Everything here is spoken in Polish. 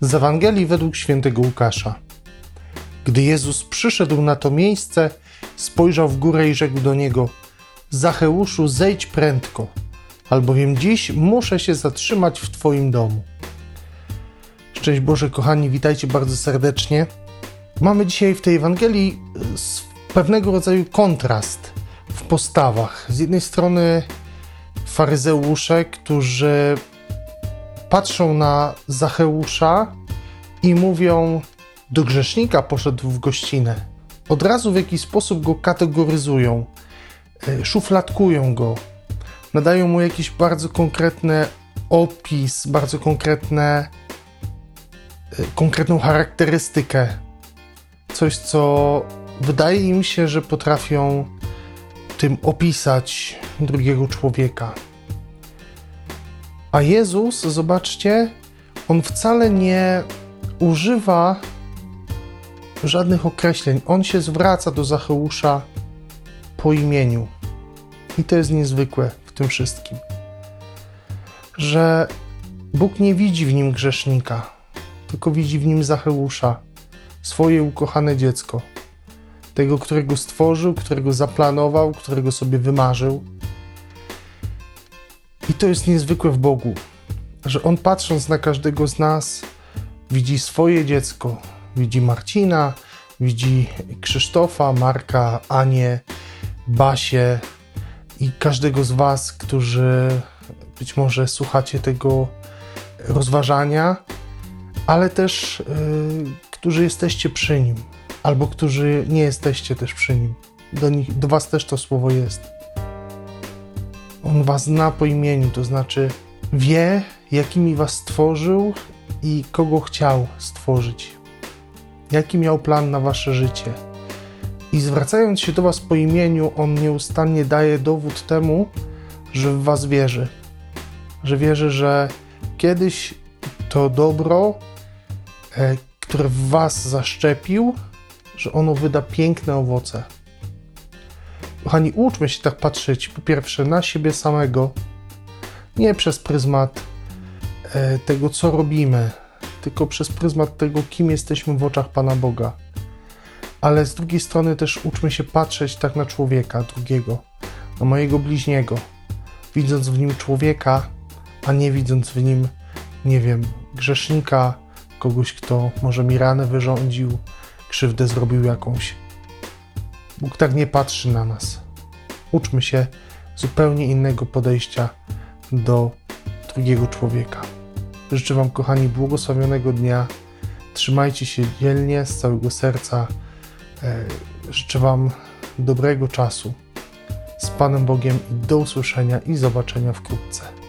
Z Ewangelii według świętego Łukasza. Gdy Jezus przyszedł na to miejsce, spojrzał w górę i rzekł do niego: Zacheuszu, zejdź prędko, albowiem dziś muszę się zatrzymać w Twoim domu. Szczęść Boże, kochani, witajcie bardzo serdecznie. Mamy dzisiaj w tej Ewangelii s- pewnego rodzaju kontrast w postawach. Z jednej strony faryzeusze, którzy patrzą na Zacheusza i mówią: Do grzesznika poszedł w gościnę. Od razu w jakiś sposób go kategoryzują, e, szufladkują go, nadają mu jakiś bardzo konkretny opis, bardzo konkretne, e, konkretną charakterystykę. Coś, co wydaje im się, że potrafią tym opisać drugiego człowieka. A Jezus, zobaczcie, on wcale nie używa żadnych określeń. On się zwraca do Zacheusza po imieniu. I to jest niezwykłe w tym wszystkim. Że Bóg nie widzi w nim grzesznika, tylko widzi w nim Zacheusza, swoje ukochane dziecko. Tego, którego stworzył, którego zaplanował, którego sobie wymarzył. I to jest niezwykłe w Bogu, że On patrząc na każdego z nas, widzi swoje dziecko, widzi Marcina, widzi Krzysztofa, Marka, Anię, Basię i każdego z Was, którzy być może słuchacie tego rozważania, ale też yy, którzy jesteście przy nim, albo którzy nie jesteście też przy nim. Do, nich, do Was też to słowo jest. On Was zna po imieniu, to znaczy wie, jakimi Was stworzył i kogo chciał stworzyć. Jaki miał plan na Wasze życie. I zwracając się do Was po imieniu, On nieustannie daje dowód temu, że w Was wierzy. Że wierzy, że kiedyś to dobro, e, które w Was zaszczepił, że ono wyda piękne owoce. Kochani, uczmy się tak patrzeć, po pierwsze, na siebie samego, nie przez pryzmat e, tego, co robimy, tylko przez pryzmat tego, kim jesteśmy w oczach Pana Boga. Ale z drugiej strony też uczmy się patrzeć tak na człowieka drugiego, na mojego bliźniego, widząc w nim człowieka, a nie widząc w nim, nie wiem, grzesznika, kogoś, kto może mi ranę wyrządził, krzywdę zrobił jakąś. Bóg tak nie patrzy na nas. Uczmy się zupełnie innego podejścia do drugiego człowieka. Życzę Wam, kochani, błogosławionego dnia. Trzymajcie się dzielnie, z całego serca. E, Życzę Wam dobrego czasu z Panem Bogiem i do usłyszenia i zobaczenia wkrótce.